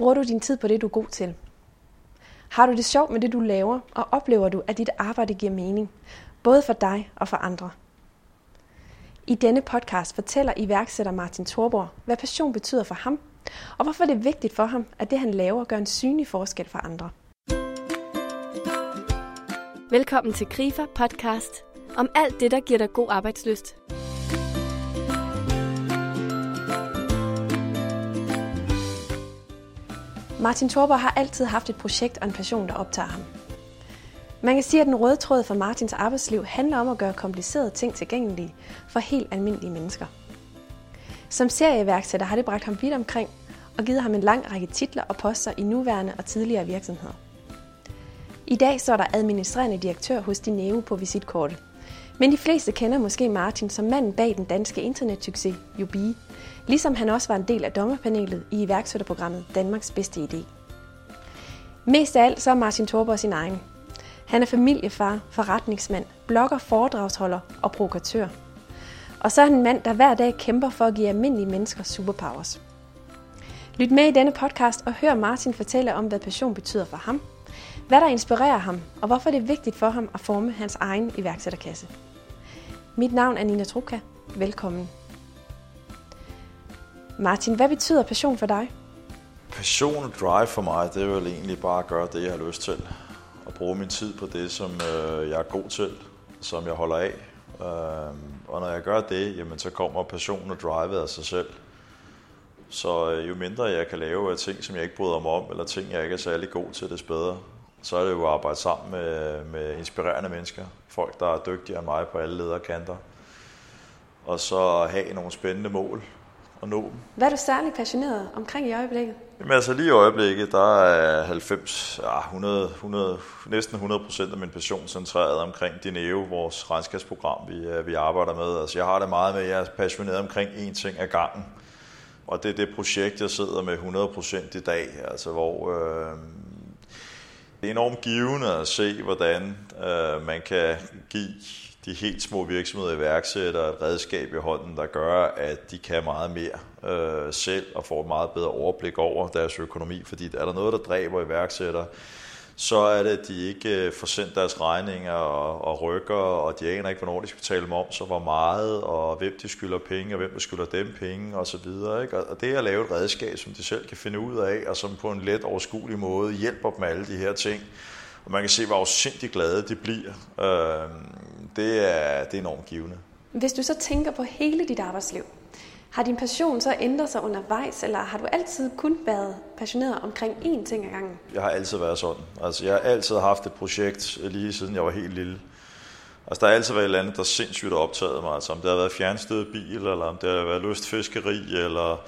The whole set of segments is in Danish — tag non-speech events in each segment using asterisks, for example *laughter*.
Bruger du din tid på det, du er god til? Har du det sjovt med det, du laver, og oplever du, at dit arbejde giver mening, både for dig og for andre? I denne podcast fortæller iværksætter Martin Thorborg, hvad passion betyder for ham, og hvorfor det er vigtigt for ham, at det han laver gør en synlig forskel for andre. Velkommen til Grifer podcast om alt det, der giver dig god arbejdsløst. Martin Thorborg har altid haft et projekt og en passion, der optager ham. Man kan sige, at den røde tråd for Martins arbejdsliv handler om at gøre komplicerede ting tilgængelige for helt almindelige mennesker. Som serieværksætter har det bragt ham vidt omkring og givet ham en lang række titler og poster i nuværende og tidligere virksomheder. I dag står der administrerende direktør hos Dineo på visitkortet. Men de fleste kender måske Martin som manden bag den danske internetsucces Jubi, ligesom han også var en del af dommerpanelet i iværksætterprogrammet Danmarks bedste idé. Mest af alt så er Martin Thorborg sin egen. Han er familiefar, forretningsmand, blogger, foredragsholder og provokatør. Og så er han en mand, der hver dag kæmper for at give almindelige mennesker superpowers. Lyt med i denne podcast og hør Martin fortælle om, hvad passion betyder for ham, hvad der inspirerer ham, og hvorfor det er vigtigt for ham at forme hans egen iværksætterkasse. Mit navn er Nina Truka. Velkommen. Martin, hvad betyder passion for dig? Passion og drive for mig, det er vel egentlig bare at gøre det, jeg har lyst til. Og bruge min tid på det, som øh, jeg er god til, som jeg holder af. Øh, og når jeg gør det, jamen, så kommer passion og drive af sig selv. Så øh, jo mindre jeg kan lave af ting, som jeg ikke bryder mig om, eller ting, jeg ikke er særlig god til, det bedre. Så er det jo at arbejde sammen med, med inspirerende mennesker. Folk, der er dygtigere end mig på alle lederkanter. Og så have nogle spændende mål og nå dem. Hvad er du særligt passioneret omkring i øjeblikket? Jamen altså lige i øjeblikket, der er 90, ja, 100, 100, næsten 100 procent af min passion centreret omkring Dineo, vores regnskabsprogram, vi, øh, vi arbejder med. Altså jeg har det meget med, at jeg er passioneret omkring én ting ad gangen. Og det er det projekt, jeg sidder med 100 procent i dag, altså hvor øh, det er enormt givende at se, hvordan øh, man kan give de helt små virksomheder iværksætter et redskab i hånden, der gør, at de kan meget mere øh, selv og får et meget bedre overblik over deres økonomi. Fordi er der noget, der dræber iværksættere, så er det, at de ikke øh, får sendt deres regninger og, og rykker, og de aner ikke, hvornår de skal betale moms, så hvor meget, og hvem de skylder penge, og hvem der skylder dem penge, og så videre. Ikke? Og det er at lave et redskab, som de selv kan finde ud af, og som på en let overskuelig måde hjælper dem med alle de her ting. Og man kan se, hvor afsindig glade de bliver. Øh, det, er, det er enormt givende. Hvis du så tænker på hele dit arbejdsliv, har din passion så ændret sig undervejs, eller har du altid kun været passioneret omkring én ting ad gangen? Jeg har altid været sådan. Altså, jeg har altid haft et projekt, lige siden jeg var helt lille. Altså, der har altid været et eller andet, der sindssygt har optaget mig. Altså, om det har været fjernstødet bil, eller om det har været lystfiskeri, eller...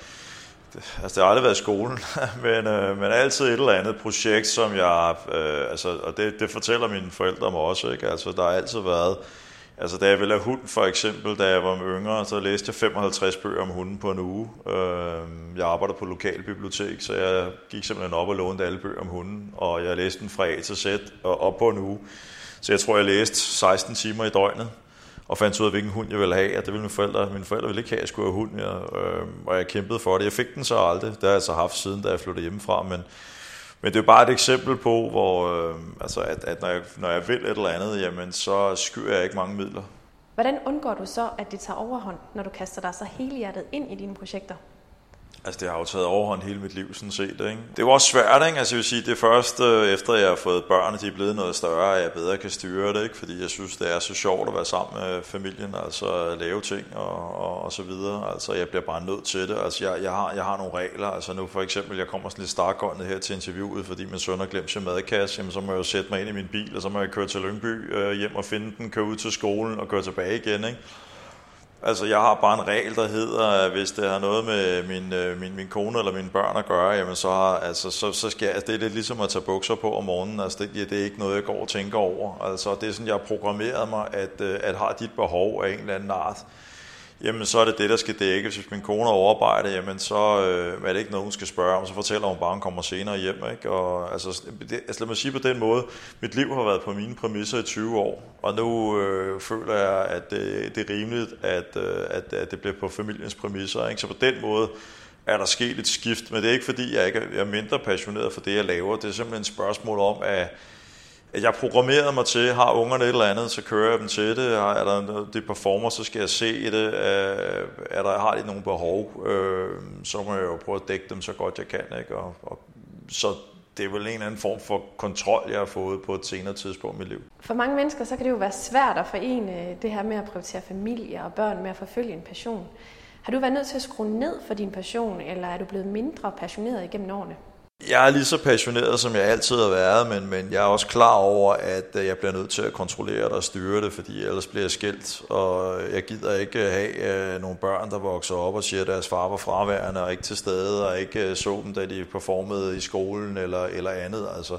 Altså, det har aldrig været skolen, *laughs* men, øh, men altid et eller andet projekt, som jeg... Øh, altså, og det, det fortæller mine forældre mig også, ikke? Altså, der har altid været Altså da jeg ville have hund for eksempel, da jeg var yngre, så læste jeg 55 bøger om hunden på en uge. Øhm, jeg arbejder på lokalbibliotek, så jeg gik simpelthen op og lånte alle bøger om hunden, og jeg læste den fra A til Z og op på en uge. Så jeg tror, jeg læste 16 timer i døgnet, og fandt ud af, hvilken hund jeg ville have, og det ville mine forældre. Mine forældre ville ikke have, at jeg skulle have hund, ja, øh, og jeg kæmpede for det. Jeg fik den så aldrig, det har jeg så haft siden, da jeg flyttede hjemmefra, men men det er bare et eksempel på, hvor, øh, altså at, at når, jeg, når jeg vil et eller andet, jamen, så skyer jeg ikke mange midler. Hvordan undgår du så, at det tager overhånd, når du kaster dig så helhjertet ind i dine projekter? Altså, det har jo taget overhånd hele mit liv, sådan set. Ikke? Det var også svært, ikke? Altså, jeg vil sige, det første, øh, efter, jeg har fået børn, de er blevet noget større, at jeg bedre kan styre det, ikke? Fordi jeg synes, det er så sjovt at være sammen med familien, altså lave ting og, og, og så videre. Altså, jeg bliver bare nødt til det. Altså, jeg, jeg, har, jeg har nogle regler. Altså, nu for eksempel, jeg kommer sådan lidt starkåndet her til interviewet, fordi min søn har glemt sin madkasse, jamen, så må jeg jo sætte mig ind i min bil, og så må jeg køre til Lyngby øh, hjem og finde den, køre ud til skolen og køre tilbage igen, ikke? Altså, jeg har bare en regel, der hedder, at hvis det har noget med min, øh, min, min kone eller mine børn at gøre, jamen så, har, altså, så, så skal jeg, altså, det er lidt ligesom at tage bukser på om morgenen. Altså, det, ja, det er ikke noget, jeg går og tænker over. Altså, det er sådan, jeg har programmeret mig, at, øh, at har dit behov af en eller anden art, jamen så er det det, der skal dækkes. Hvis min kone er overarbejdet, jamen så øh, er det ikke noget, hun skal spørge om. Så fortæller hun bare, at hun kommer senere hjem. Ikke? Og, altså, det, altså lad mig sige på den måde, mit liv har været på mine præmisser i 20 år, og nu øh, føler jeg, at det, det er rimeligt, at, øh, at, at det bliver på familiens præmisser. Ikke? Så på den måde er der sket et skift, men det er ikke fordi, jeg ikke er mindre passioneret for det, jeg laver. Det er simpelthen et spørgsmål om, at jeg programmerede mig til, har ungerne et eller andet, så kører jeg dem til det. Er der det performer, så skal jeg se det. Øh, er der, har de nogle behov, øh, så må jeg jo prøve at dække dem så godt jeg kan. Ikke? Og, og, så det er vel en eller anden form for kontrol, jeg har fået på et senere tidspunkt i mit liv. For mange mennesker, så kan det jo være svært at forene øh, det her med at prioritere familie og børn med at forfølge en passion. Har du været nødt til at skrue ned for din passion, eller er du blevet mindre passioneret igennem årene? Jeg er lige så passioneret, som jeg altid har været, men, men jeg er også klar over, at øh, jeg bliver nødt til at kontrollere det og styre det, fordi ellers bliver jeg skilt, og jeg gider ikke have øh, nogle børn, der vokser op og siger, at deres far var fraværende og ikke til stede, og ikke øh, så dem, da de performede i skolen eller, eller andet. Altså,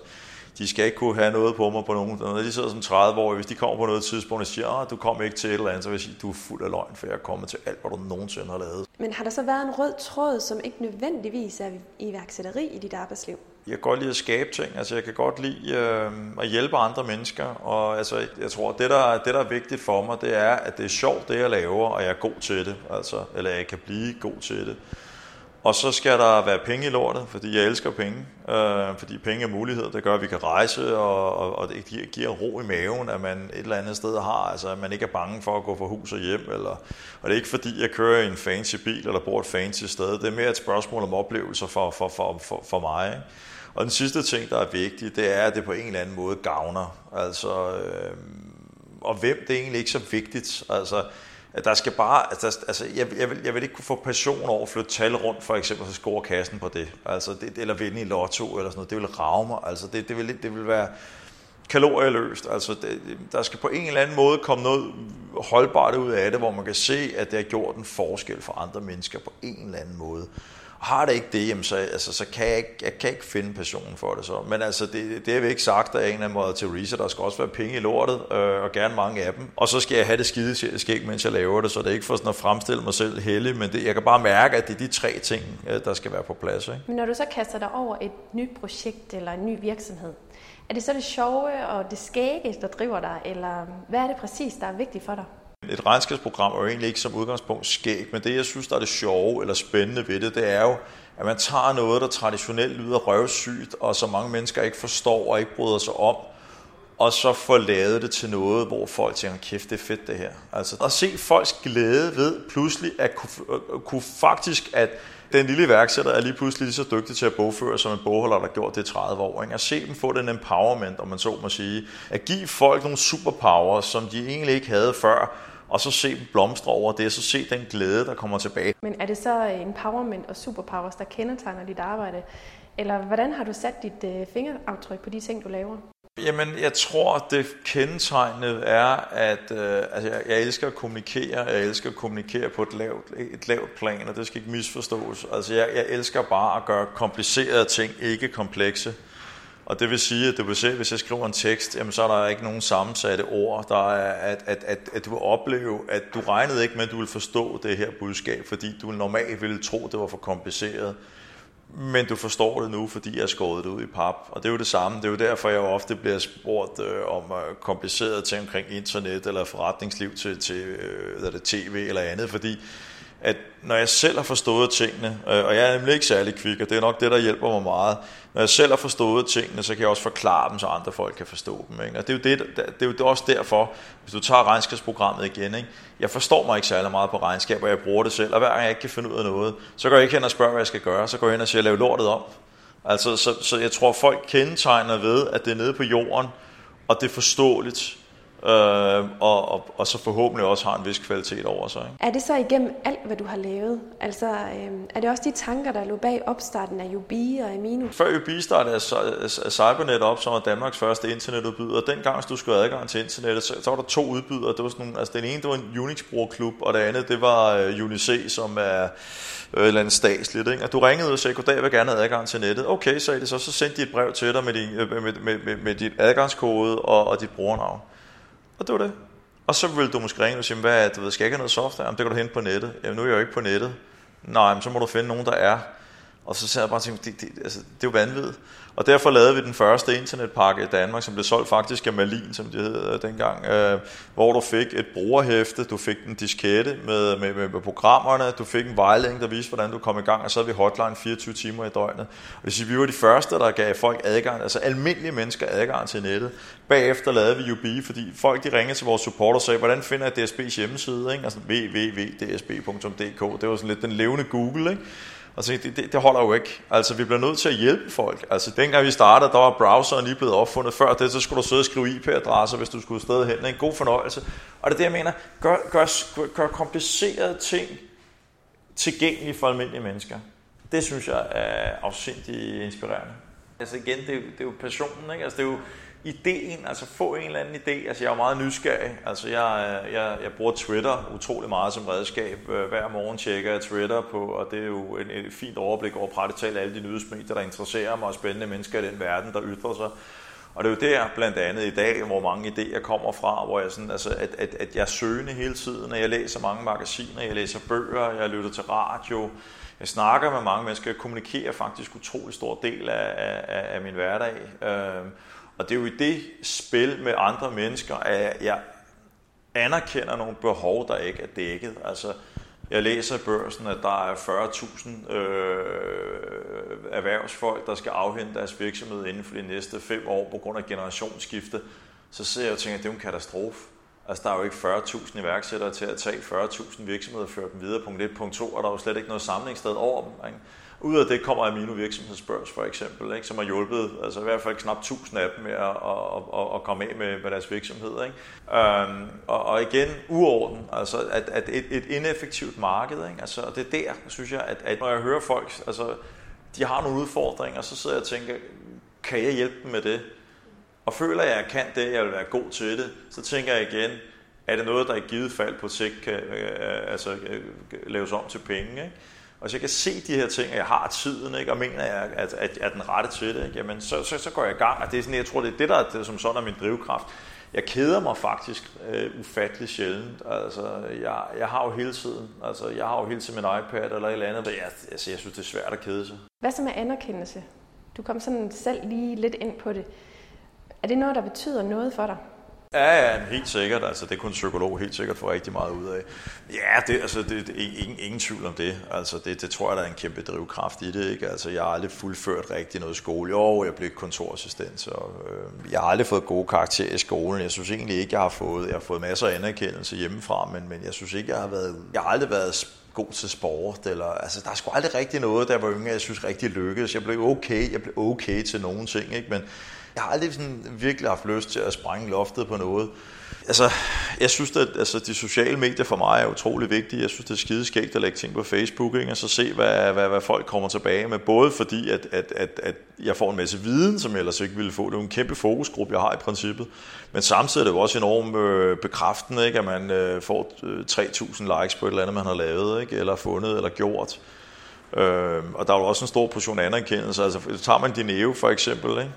de skal ikke kunne have noget på mig på nogen. Når de sidder som 30 år, hvis de kommer på noget tidspunkt og siger, at du kom ikke til et eller andet, så vil jeg sige, du er fuld af løgn, for jeg er kommet til alt, hvad du nogensinde har lavet. Men har der så været en rød tråd, som ikke nødvendigvis er iværksætteri i dit arbejdsliv? Jeg kan godt lide at skabe ting, altså jeg kan godt lide øh, at hjælpe andre mennesker, og altså, jeg tror, det der, det der er vigtigt for mig, det er, at det er sjovt, det jeg laver, og jeg er god til det, altså, eller jeg kan blive god til det. Og så skal der være penge i lortet, fordi jeg elsker penge. Øh, fordi penge er mulighed, det gør, at vi kan rejse, og, og, og det giver ro i maven, at man et eller andet sted har, altså at man ikke er bange for at gå fra hus og hjem. Eller, og det er ikke fordi, jeg kører i en fancy bil eller bor et fancy sted. Det er mere et spørgsmål om oplevelser for, for, for, for, for mig. Ikke? Og den sidste ting, der er vigtig, det er, at det på en eller anden måde gavner. Altså, øh, og hvem, det er egentlig ikke så vigtigt. Altså, der skal bare, altså, altså jeg, jeg, vil, jeg vil ikke kunne få passion over at flytte tal rundt, for eksempel, så score kassen på det. Altså, det, eller vinde i lotto eller sådan noget. Det vil rave mig. Altså, det, det, vil, det vil være kalorieløst. Altså, det, der skal på en eller anden måde komme noget holdbart ud af det, hvor man kan se, at det har gjort en forskel for andre mennesker på en eller anden måde. Har det ikke det, jamen så, altså, så kan jeg, ikke, jeg kan ikke finde passionen for det. Så. Men altså, det, det har vi ikke sagt af en eller anden måde til Risa. Der skal også være penge i lortet, øh, og gerne mange af dem. Og så skal jeg have det skide skæg, mens jeg laver det, så det er ikke for sådan at fremstille mig selv heldig, men det, jeg kan bare mærke, at det er de tre ting, øh, der skal være på plads. Ikke? Men når du så kaster dig over et nyt projekt eller en ny virksomhed, er det så det sjove og det skægge, der driver dig, eller hvad er det præcis, der er vigtigt for dig? Et regnskabsprogram er jo egentlig ikke som udgangspunkt skægt, men det, jeg synes, der er det sjove eller spændende ved det, det er jo, at man tager noget, der traditionelt lyder røvsygt, og som mange mennesker ikke forstår og ikke bryder sig om, og så få lavet det til noget, hvor folk tænker, kæft, det er fedt det her. Altså at se folks glæde ved pludselig at kunne, øh, øh, kunne faktisk, at den lille iværksætter er lige pludselig lige så dygtig til at bogføre, som en bogholder, der har gjort det i 30 år. Ikke? At se dem få den empowerment, om man så må sige. At give folk nogle superpower, som de egentlig ikke havde før, og så se dem blomstre over det, og så se den glæde, der kommer tilbage. Men er det så empowerment og superpowers, der kendetegner dit arbejde? Eller hvordan har du sat dit øh, fingeraftryk på de ting, du laver? Jamen, jeg tror, det kendetegnet er, at øh, altså, jeg, jeg elsker at kommunikere. Jeg elsker at kommunikere på et lavt, et lavt plan, og det skal ikke misforstås. Altså, jeg, jeg elsker bare at gøre komplicerede ting ikke komplekse. Og det vil sige, at du vil se, hvis jeg skriver en tekst, jamen, så er der ikke nogen sammensatte ord. Der er, at, at, at, at du vil opleve, at du regnede ikke med, at du ville forstå det her budskab, fordi du normalt ville tro, det var for kompliceret. Men du forstår det nu, fordi jeg har skåret det ud i pap. Og det er jo det samme. Det er jo derfor, jeg ofte bliver spurgt øh, om øh, komplicerede ting omkring internet eller forretningsliv til, til øh, det, tv eller andet, fordi at når jeg selv har forstået tingene, øh, og jeg er nemlig ikke særlig kvik, og det er nok det, der hjælper mig meget, når jeg selv har forstået tingene, så kan jeg også forklare dem, så andre folk kan forstå dem. Ikke? Og det er, jo det, det er jo også derfor, hvis du tager regnskabsprogrammet igen, ikke? jeg forstår mig ikke særlig meget på regnskab, og jeg bruger det selv, og hver gang jeg ikke kan finde ud af noget, så går jeg ikke hen og spørger, hvad jeg skal gøre, så går jeg hen og siger, lav lortet om. Altså, så, så jeg tror, folk kendetegner ved, at det er nede på jorden, og det er forståeligt, øh, og, og, og så forhåbentlig også har en vis kvalitet over sig. Ikke? Er det så igennem alt, hvad du har lavet? Altså, øh, er det også de tanker, der lå bag opstarten af Jubi og Amino? Før Jubi startede Cybernet op, som var Danmarks første internetudbyder. Dengang, hvis du skulle have adgang til internettet, så, så var der to udbydere. Det var sådan nogle, altså, den ene det var en Unix-brugerklub, og det andet det var uh, Unic, som er øh, et eller andet statsligt. Ikke? Og du ringede og sagde, goddag, jeg vil gerne have adgang til nettet. Okay, sagde de så, så sendte de et brev til dig med, din, med, med, med, med dit adgangskode og, og dit brugernavn. Og det var det. Og så ville du måske ringe og sige, hvad, du ved, skal jeg ikke have noget software? Jamen, det kan du hente på nettet. Jamen, nu er jeg jo ikke på nettet. Nej, men så må du finde nogen, der er. Og så sad jeg bare til det, det, altså, det er jo vanvittigt. Og derfor lavede vi den første internetpakke i Danmark, som blev solgt faktisk af Malin, som det hed øh, dengang, øh, hvor du fik et brugerhæfte, du fik en diskette med, med, med, med programmerne, du fik en vejledning, der viste, hvordan du kom i gang, og så havde vi hotline 24 timer i døgnet. Og det vi var de første, der gav folk adgang, altså almindelige mennesker adgang til nettet. Bagefter lavede vi UB, fordi folk de ringede til vores support og sagde, hvordan finder jeg DSB's hjemmeside? Ikke? Altså www.dsb.dk, det var sådan lidt den levende Google, ikke? Og så det, det, det holder jo ikke. Altså, vi bliver nødt til at hjælpe folk. Altså, dengang vi startede, der var browseren lige blevet opfundet. Før det, så skulle du sidde og skrive IP-adresser, hvis du skulle sted hen. En god fornøjelse. Og det er det, jeg mener. Gør, gør, gør komplicerede ting tilgængelige for almindelige mennesker. Det synes jeg er afsindig inspirerende. Altså igen, det er, det er jo passionen, ikke? Altså, det er jo, ideen, altså få en eller anden idé. Altså jeg er meget nysgerrig. Altså jeg, øh, jeg, jeg bruger Twitter utrolig meget som redskab. Øh, hver morgen tjekker jeg Twitter på, og det er jo et, et fint overblik over praktisk talt alle de nyhedsmedier, der interesserer mig, og spændende mennesker i den verden, der ytrer sig. Og det er jo der blandt andet i dag, hvor mange idéer kommer fra, hvor jeg sådan, altså, at, at, at jeg er søgende hele tiden, og jeg læser mange magasiner, jeg læser bøger, jeg lytter til radio, jeg snakker med mange mennesker, jeg kommunikerer faktisk utrolig stor del af, af, af min hverdag. Øh, og det er jo i det spil med andre mennesker, at jeg anerkender nogle behov, der ikke er dækket. Altså, jeg læser i børsen, at der er 40.000 øh, erhvervsfolk, der skal afhente deres virksomhed inden for de næste fem år på grund af generationsskifte. Så ser jeg og tænker, at det er en katastrofe. Altså, der er jo ikke 40.000 iværksættere til at tage 40.000 virksomheder og føre dem videre. Punkt 1. Punkt 2. Og der er jo slet ikke noget samlingssted over dem. Ikke? Ud af det kommer Amino Virksomhedsbørs for eksempel, ikke, som har hjulpet altså i hvert fald knap 1000 af dem med at, at, at, at komme af med, med deres virksomhed. Ikke? Um, og, og igen, uorden, altså at, at et, et ineffektivt marked, ikke? Altså, det er der, synes jeg, at, at når jeg hører folk, altså, de har nogle udfordringer, så sidder jeg og tænker, kan jeg hjælpe dem med det? Og føler jeg, at jeg kan det, jeg vil være god til det, så tænker jeg igen, er det noget, der i givet fald på sigt kan øh, øh altså, øh, laves om til penge? Ikke? Og så jeg kan se de her ting, at jeg har tiden, ikke, og mener, at jeg at, at, er den rette til det, ikke, jamen, så, så, så går jeg i gang. Og det er sådan, jeg tror, det er det, der er det, som sådan er min drivkraft. Jeg keder mig faktisk øh, ufattelig sjældent. Altså, jeg, jeg har jo hele tiden, altså, jeg har jo hele tiden min iPad eller et eller andet, jeg, altså, jeg synes, det er svært at kede sig. Hvad så med anerkendelse? Du kom sådan selv lige lidt ind på det. Er det noget, der betyder noget for dig? Ja, ja, helt sikkert. Altså, det kunne en psykolog helt sikkert få rigtig meget ud af. Ja, det, altså, det, det, ingen, ingen tvivl om det. Altså, det, det tror jeg, der er en kæmpe drivkraft i det. Ikke? Altså, jeg har aldrig fuldført rigtig noget skole. Jo, jeg blev kontorassistent, så øh, jeg har aldrig fået gode karakterer i skolen. Jeg synes egentlig ikke, jeg har fået, jeg har fået masser af anerkendelse hjemmefra, men, men jeg synes ikke, jeg har været, jeg har aldrig været god til sport, eller, altså, der er sgu aldrig rigtig noget, der var yngre, jeg synes rigtig lykkedes. Jeg blev okay, jeg blev okay til nogle ting, ikke? men jeg har aldrig sådan virkelig haft lyst til at sprænge loftet på noget. Altså, jeg synes, at altså, de sociale medier for mig er utrolig vigtige. Jeg synes, det er skideskægt at lægge ting på Facebook, ikke? og så se, hvad, hvad, hvad folk kommer tilbage med. Både fordi, at, at, at, at jeg får en masse viden, som jeg ellers ikke ville få. Det er jo en kæmpe fokusgruppe, jeg har i princippet. Men samtidig er det jo også enormt øh, bekræftende, ikke? at man øh, får øh, 3.000 likes på et eller andet, man har lavet, ikke? eller fundet, eller gjort. Øh, og der er jo også en stor portion anerkendelse. Altså, tager man Dineo for eksempel, ikke?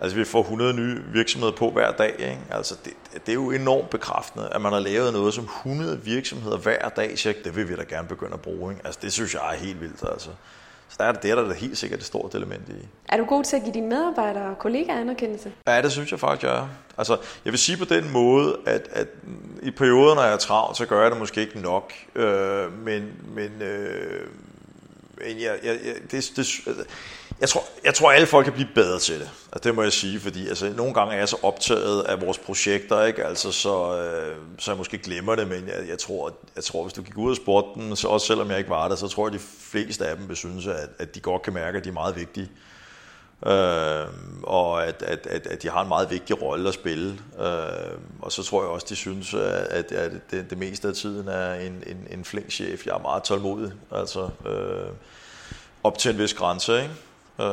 Altså vi får 100 nye virksomheder på hver dag. Ikke? Altså det, det er jo enormt bekræftende, at man har lavet noget som 100 virksomheder hver dag. Så det vil vi da gerne begynde at bruge. Ikke? Altså det synes jeg er helt vildt. Altså. Så der er det, der er der helt sikkert et stort element i. Er du god til at give dine medarbejdere og kollegaer anerkendelse? Ja, det synes jeg faktisk, jeg er. Altså, jeg vil sige på den måde, at, at i perioder, når jeg er travlt, så gør jeg det måske ikke nok. Øh, men men øh, jeg, jeg, jeg, det, det, altså, jeg tror, jeg tror, alle folk kan blive bedre til det. Og det må jeg sige, fordi altså, nogle gange er jeg så optaget af vores projekter, ikke? Altså, så, øh, så jeg måske glemmer det, men jeg, jeg, tror, jeg tror, hvis du gik ud og spurgte dem, så også selvom jeg ikke var der, så tror jeg, at de fleste af dem vil synes, at, at de godt kan mærke, at de er meget vigtige. Øh, og at, at, at, at de har en meget vigtig rolle at spille. Øh, og så tror jeg også, de synes, at, at det, det meste af tiden er en, en, en flink chef. Jeg er meget tålmodig, altså øh, op til en vis grænse, ikke? Øh,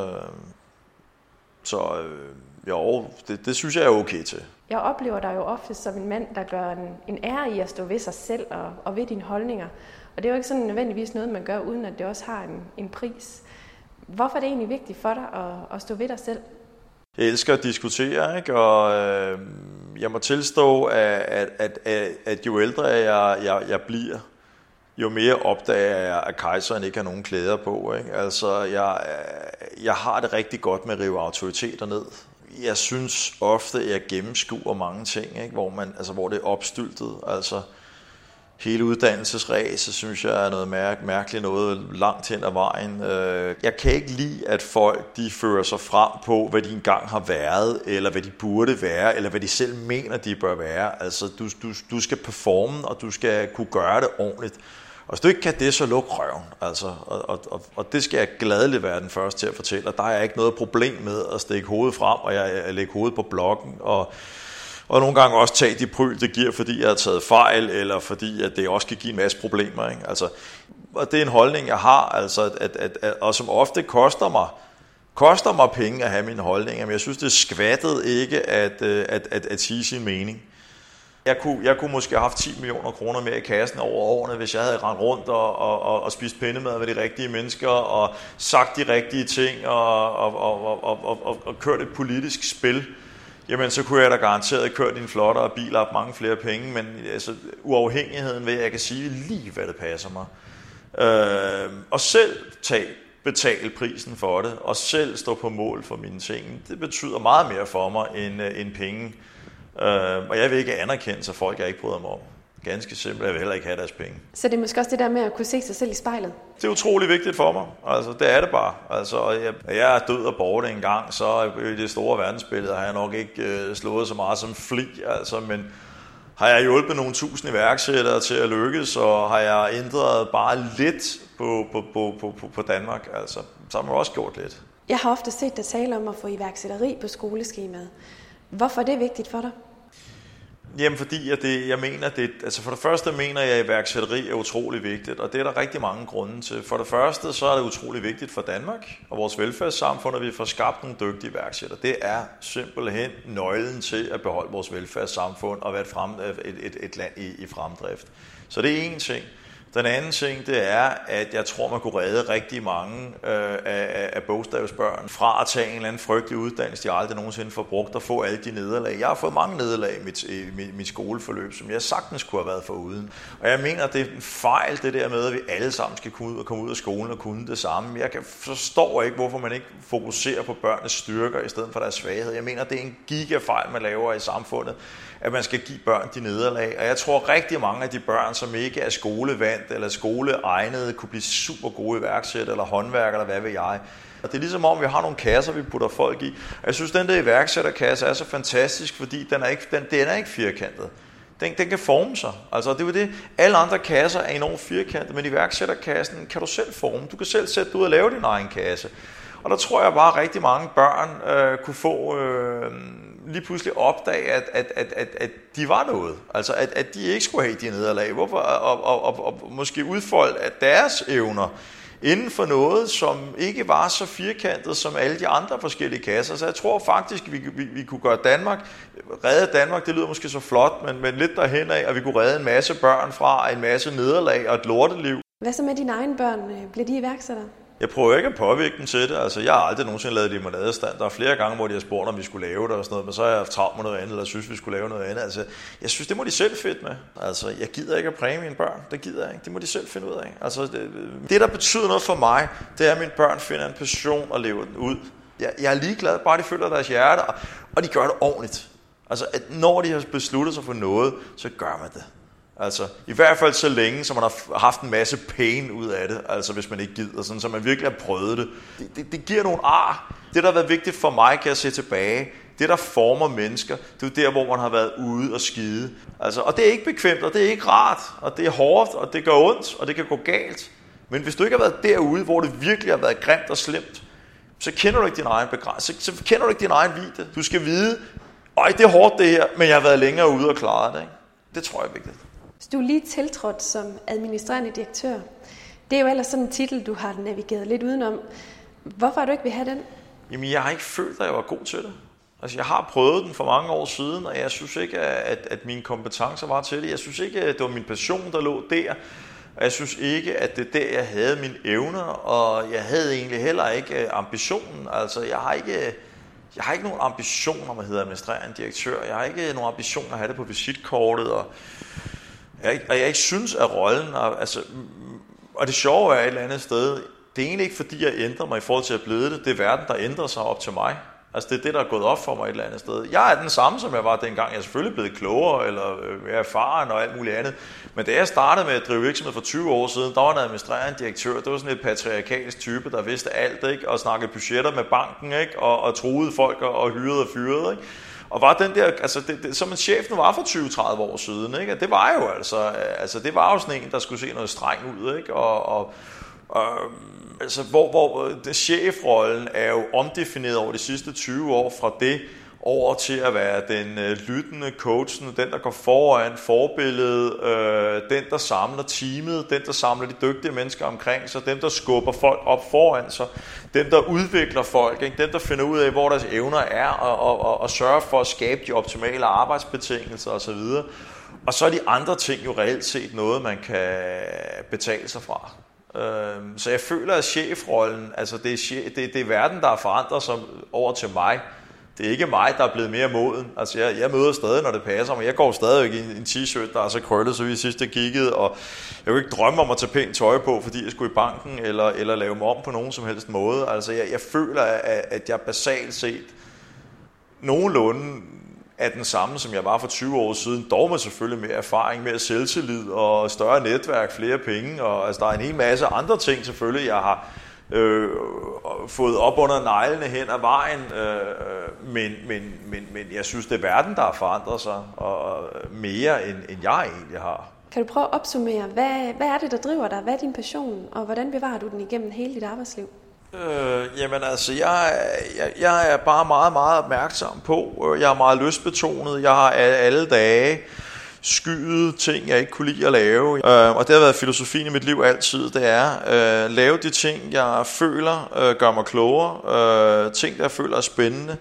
så øh, jo, det, det synes jeg er okay til. Jeg oplever dig jo ofte som en mand, der gør en, en ære i at stå ved sig selv og, og ved dine holdninger. Og det er jo ikke sådan nødvendigvis noget, man gør, uden at det også har en, en pris. Hvorfor er det egentlig vigtigt for dig at, at stå ved dig selv? Jeg elsker at diskutere, ikke? og øh, jeg må tilstå, at, at, at, at jo ældre jeg, jeg, jeg bliver, jo mere opdager jeg, at kejseren ikke har nogen klæder på. Ikke? Altså, jeg, jeg har det rigtig godt med at rive autoriteter ned. Jeg synes ofte, at jeg gennemskuer mange ting, ikke? Hvor, man, altså, hvor det er opstyltet. Altså, hele uddannelsesræset, synes jeg er noget mærk, mærkeligt noget langt hen ad vejen. Øh, jeg kan ikke lide, at folk de fører sig frem på, hvad de engang har været, eller hvad de burde være, eller hvad de selv mener, de bør være. Altså, du, du, du skal performe, og du skal kunne gøre det ordentligt. Og hvis du ikke kan det, så luk røven. Altså, og, og, og det skal jeg gladeligt være den første til at fortælle. Og der er ikke noget problem med at stikke hovedet frem, og jeg, jeg lægger hovedet på blokken, og og nogle gange også tage de pryl, det giver, fordi jeg har taget fejl, eller fordi at det også kan give en masse problemer. Ikke? Altså, og det er en holdning, jeg har, altså, at, at, at, at, og som ofte koster mig, koster mig penge at have min holdning, men jeg synes, det er skvattet ikke at, øh, at, at, at sige sin mening. Jeg kunne, jeg kunne måske have haft 10 millioner kroner mere i kassen over årene, hvis jeg havde rendt rundt og, og, og, og spist pindemad med de rigtige mennesker, og sagt de rigtige ting, og, og, og, og, og, og, og kørt et politisk spil jamen så kunne jeg da garanteret køre din flottere bil op mange flere penge, men altså, uafhængigheden ved, at jeg kan sige lige, hvad det passer mig. Øh, og selv tage, betale prisen for det, og selv stå på mål for mine ting, det betyder meget mere for mig end, øh, end penge. Øh, og jeg vil ikke anerkende sig folk, jeg ikke bryder mig om. Ganske simpelt, jeg vil heller ikke have deres penge. Så det er måske også det der med at kunne se sig selv i spejlet? Det er utrolig vigtigt for mig. Altså, det er det bare. Altså, jeg, jeg er død og borte en gang, så i det store verdensbillede har jeg nok ikke øh, slået så meget som fli. Altså, men har jeg hjulpet nogle tusind iværksættere til at lykkes, og har jeg ændret bare lidt på, på, på, på, på, på Danmark, altså, så har man også gjort lidt. Jeg har ofte set dig tale om at få iværksætteri på skoleskemaet. Hvorfor er det vigtigt for dig? Jamen fordi jeg, det, jeg mener, det, altså for det første mener jeg, at iværksætteri er utrolig vigtigt, og det er der rigtig mange grunde til. For det første så er det utrolig vigtigt for Danmark og vores velfærdssamfund, at vi får skabt nogle dygtige iværksættere. Det er simpelthen nøglen til at beholde vores velfærdssamfund og være et, frem, et, et, et land i, i fremdrift. Så det er en ting. Den anden ting, det er, at jeg tror, man kunne redde rigtig mange øh, af, af bogstavsbørn fra at tage en eller anden frygtelig uddannelse, de aldrig nogensinde får brugt, og få alle de nederlag. Jeg har fået mange nederlag i mit, i mit, mit skoleforløb, som jeg sagtens kunne have været for uden. Og jeg mener, det er en fejl, det der med, at vi alle sammen skal kunne, ud og komme ud af skolen og kunne det samme. Jeg kan forstår ikke, hvorfor man ikke fokuserer på børnenes styrker i stedet for deres svaghed. Jeg mener, det er en gigafejl, man laver i samfundet, at man skal give børn de nederlag. Og jeg tror rigtig mange af de børn, som ikke er skolevand, eller skoleegnede kunne blive super gode iværksætter eller håndværker eller hvad ved jeg. Og det er ligesom om, vi har nogle kasser, vi putter folk i. Og jeg synes, den der iværksætterkasse er så fantastisk, fordi den er ikke, den, den er ikke firkantet. Den, den kan forme sig. Altså, det er jo det. Alle andre kasser er enormt firkantet, men iværksætterkassen kan du selv forme. Du kan selv sætte dig ud og lave din egen kasse. Og der tror jeg bare, at rigtig mange børn øh, kunne få øh, lige pludselig opdage, at, at, at, at, at de var noget. Altså, at, at de ikke skulle have de nederlag. Hvorfor? Og, og, og, og måske udfolde at deres evner inden for noget, som ikke var så firkantet som alle de andre forskellige kasser. Så jeg tror faktisk, at vi, vi, vi kunne gøre Danmark, redde Danmark, det lyder måske så flot, men, men lidt derhen af, at vi kunne redde en masse børn fra en masse nederlag og et lorteliv. Hvad så med dine egne børn? Bliver de iværksættere? Jeg prøver ikke at påvirke dem til det. Altså, jeg har aldrig nogensinde lavet limonadestand. Der er flere gange, hvor de har spurgt, om vi skulle lave det og sådan noget, men så har jeg haft travlt med noget andet, eller synes, vi skulle lave noget andet. Altså, jeg synes, det må de selv finde med. Altså, jeg gider ikke at præge mine børn. Det gider jeg ikke. Det må de selv finde ud af. Altså, det, øh, det, der betyder noget for mig, det er, at mine børn finder en passion og lever den ud. Jeg, jeg er ligeglad, bare de følger deres hjerte, og, og de gør det ordentligt. Altså, at når de har besluttet sig for noget, så gør man det. Altså, i hvert fald så længe, som man har haft en masse pain ud af det, altså hvis man ikke gider, sådan, så man virkelig har prøvet det. Det, det, det giver nogle ar. Det, der har været vigtigt for mig, kan jeg se tilbage, det, der former mennesker, det er der, hvor man har været ude og skide. Altså, og det er ikke bekvemt, og det er ikke rart, og det er hårdt, og det gør ondt, og det kan gå galt. Men hvis du ikke har været derude, hvor det virkelig har været grimt og slemt, så kender du ikke din egen begrænsning, så, så kender du ikke din egen vide. Du skal vide, øj, det er hårdt det her, men jeg har været længere ude og klaret det. Ikke? Det tror jeg er vigtigt. Så du er lige tiltrådt som administrerende direktør. Det er jo ellers sådan en titel, du har navigeret lidt udenom. Hvorfor har du ikke vil have den? Jamen, jeg har ikke følt, at jeg var god til det. Altså, jeg har prøvet den for mange år siden, og jeg synes ikke, at, at mine kompetencer var til det. Jeg synes ikke, at det var min passion, der lå der. Og jeg synes ikke, at det er der, jeg havde mine evner, og jeg havde egentlig heller ikke øh, ambitionen. Altså, jeg har ikke, jeg har ikke nogen ambition om at hedde administrerende direktør. Jeg har ikke nogen ambition at have det på visitkortet, og jeg, og jeg ikke synes, at rollen, er, altså, og det sjove er et eller andet sted, det er egentlig ikke fordi, jeg ændrer mig i forhold til at blive det. Det er verden, der ændrer sig op til mig. Altså det er det, der er gået op for mig et eller andet sted. Jeg er den samme, som jeg var dengang. Jeg er selvfølgelig blevet klogere eller mere erfaren og alt muligt andet. Men da jeg startede med at drive virksomhed for 20 år siden, der var en administrerende direktør. Det var sådan et patriarkalsk type, der vidste alt, ikke? Og snakkede budgetter med banken, ikke? Og, og troede folk og, og hyrede og fyrede, ikke? Og var den der, altså det, det, som en chef nu var for 20-30 år siden, ikke? det var jo altså, øh, altså, det var jo sådan en, der skulle se noget streng ud, ikke? Og, og, og altså, hvor, hvor øh, det, chefrollen er jo omdefineret over de sidste 20 år fra det over til at være den øh, lyttende coachen, den der går foran forbilledet, øh, den der samler teamet, den der samler de dygtige mennesker omkring sig, dem der skubber folk op foran sig, dem der udvikler folk, ikke? dem der finder ud af, hvor deres evner er, og, og, og, og sørger for at skabe de optimale arbejdsbetingelser osv. Og så er de andre ting jo reelt set noget, man kan betale sig fra. Øhm, så jeg føler, at chefrollen, altså det er, det, det er verden, der har forandret sig over til mig. Det er ikke mig, der er blevet mere moden. Altså jeg, jeg møder stadig, når det passer mig. Jeg går stadig i en, en t-shirt, der er så krøllet, så vi sidste kiggede, og jeg kunne ikke drømme om at tage pænt tøj på, fordi jeg skulle i banken, eller, eller lave mig om på nogen som helst måde. Altså jeg, jeg føler, at, at jeg basalt set nogenlunde er den samme, som jeg var for 20 år siden, dog med selvfølgelig mere erfaring, mere selvtillid og større netværk, flere penge, og altså, der er en hel masse andre ting selvfølgelig, jeg har øh, fået op under neglene hen ad vejen, øh, men, men, men, men jeg synes, det er verden, der har forandret sig, og mere end, end jeg egentlig har. Kan du prøve at opsummere, hvad, hvad er det, der driver dig? Hvad er din passion, og hvordan bevarer du den igennem hele dit arbejdsliv? Øh, jamen altså, jeg, jeg, jeg er bare meget, meget opmærksom på. Jeg er meget lystbetonet. Jeg har alle dage skyede ting, jeg ikke kunne lide at lave. Øh, og det har været filosofien i mit liv altid. Det er øh, lave de ting, jeg føler øh, gør mig klogere. Øh, ting, jeg føler er spændende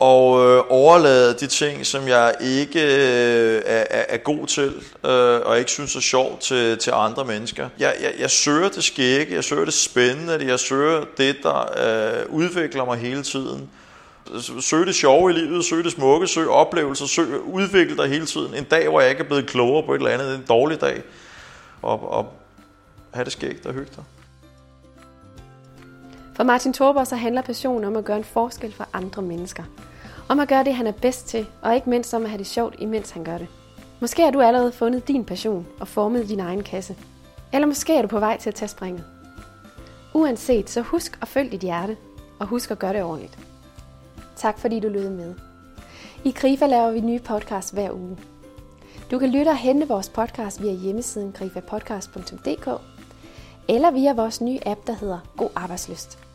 og øh, overlade de ting, som jeg ikke øh, er, er god til, øh, og ikke synes er sjovt til, til andre mennesker. Jeg, jeg, jeg søger det skægge, jeg søger det spændende, jeg søger det, der øh, udvikler mig hele tiden. Søg det sjove i livet, søg det smukke, søg oplevelser, søg udvikle dig hele tiden. En dag, hvor jeg ikke er blevet klogere på et eller andet, en dårlig dag. Og, og have det skægt og hygge dig. For Martin Thorborg så handler passion om at gøre en forskel for andre mennesker. Om at gøre det, han er bedst til, og ikke mindst om at have det sjovt, imens han gør det. Måske har du allerede fundet din passion og formet din egen kasse. Eller måske er du på vej til at tage springet. Uanset, så husk at følge dit hjerte, og husk at gøre det ordentligt. Tak fordi du lyttede med. I Grifa laver vi nye podcasts hver uge. Du kan lytte og hente vores podcast via hjemmesiden grifapodcast.dk eller via vores nye app, der hedder God Arbejdsløst.